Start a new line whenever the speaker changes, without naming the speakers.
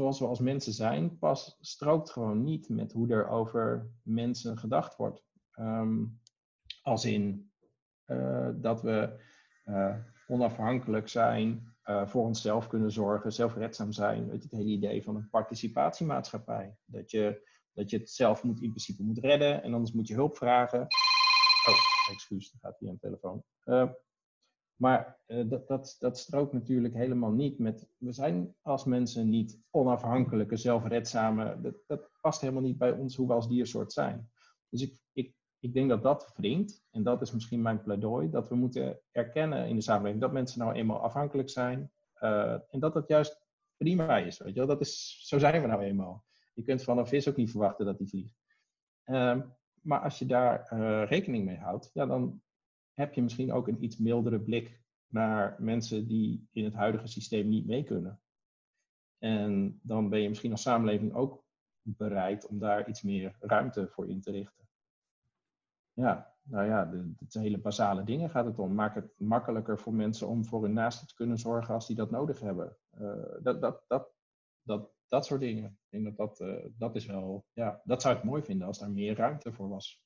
zoals we als mensen zijn, pas strookt gewoon niet met hoe er over mensen gedacht wordt. Ehm, als in eh, dat we uh, onafhankelijk zijn, uh, voor onszelf kunnen zorgen, zelfredzaam zijn. Weet je, het hele idee van een participatiemaatschappij. Dat je, dat je het zelf moet, in principe moet redden en anders moet je hulp vragen. Oh, excuus, dan gaat aan de telefoon. Maar uh, dat, dat, dat strookt natuurlijk helemaal niet met. We zijn als mensen niet onafhankelijke, zelfredzame. Dat, dat past helemaal niet bij ons hoe we als diersoort zijn. Dus ik, ik, ik denk dat dat wringt, en dat is misschien mijn pleidooi, dat we moeten erkennen in de samenleving dat mensen nou eenmaal afhankelijk zijn. Uh, en dat dat juist prima is. Weet je wel? Dat is, zo zijn we nou eenmaal. Je kunt van een vis ook niet verwachten dat die vliegt. Uh, maar als je daar uh, rekening mee houdt, ja, dan heb je misschien ook een iets mildere blik naar mensen die in het huidige systeem niet mee kunnen. En dan ben je misschien als samenleving ook bereid om daar iets meer ruimte voor in te richten. Ja, nou ja, de, de hele basale dingen gaat het om. Maak het makkelijker voor mensen om voor hun naasten te kunnen zorgen als die dat nodig hebben. Uh, dat, dat, dat, dat, dat soort dingen. Ik denk dat dat, uh, dat is wel, ja, dat zou ik mooi vinden als daar meer ruimte voor was.